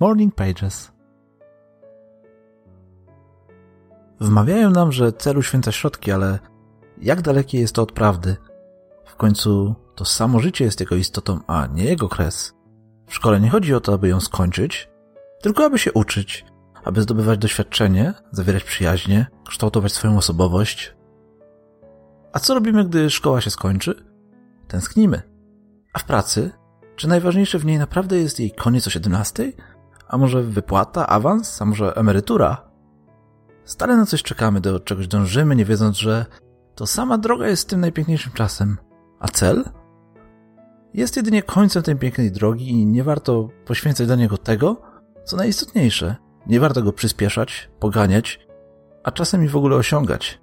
Morning Pages. Wmawiają nam, że cel uświęca środki, ale jak dalekie jest to od prawdy? W końcu to samo życie jest jego istotą, a nie jego kres. W szkole nie chodzi o to, aby ją skończyć, tylko aby się uczyć, aby zdobywać doświadczenie, zawierać przyjaźnie, kształtować swoją osobowość. A co robimy, gdy szkoła się skończy? Tęsknimy. A w pracy? Czy najważniejsze w niej naprawdę jest jej koniec o 17? A może wypłata, awans, a może emerytura? Stale na coś czekamy, do czegoś dążymy, nie wiedząc, że to sama droga jest tym najpiękniejszym czasem. A cel? Jest jedynie końcem tej pięknej drogi i nie warto poświęcać dla niego tego, co najistotniejsze. Nie warto go przyspieszać, poganiać, a czasem i w ogóle osiągać.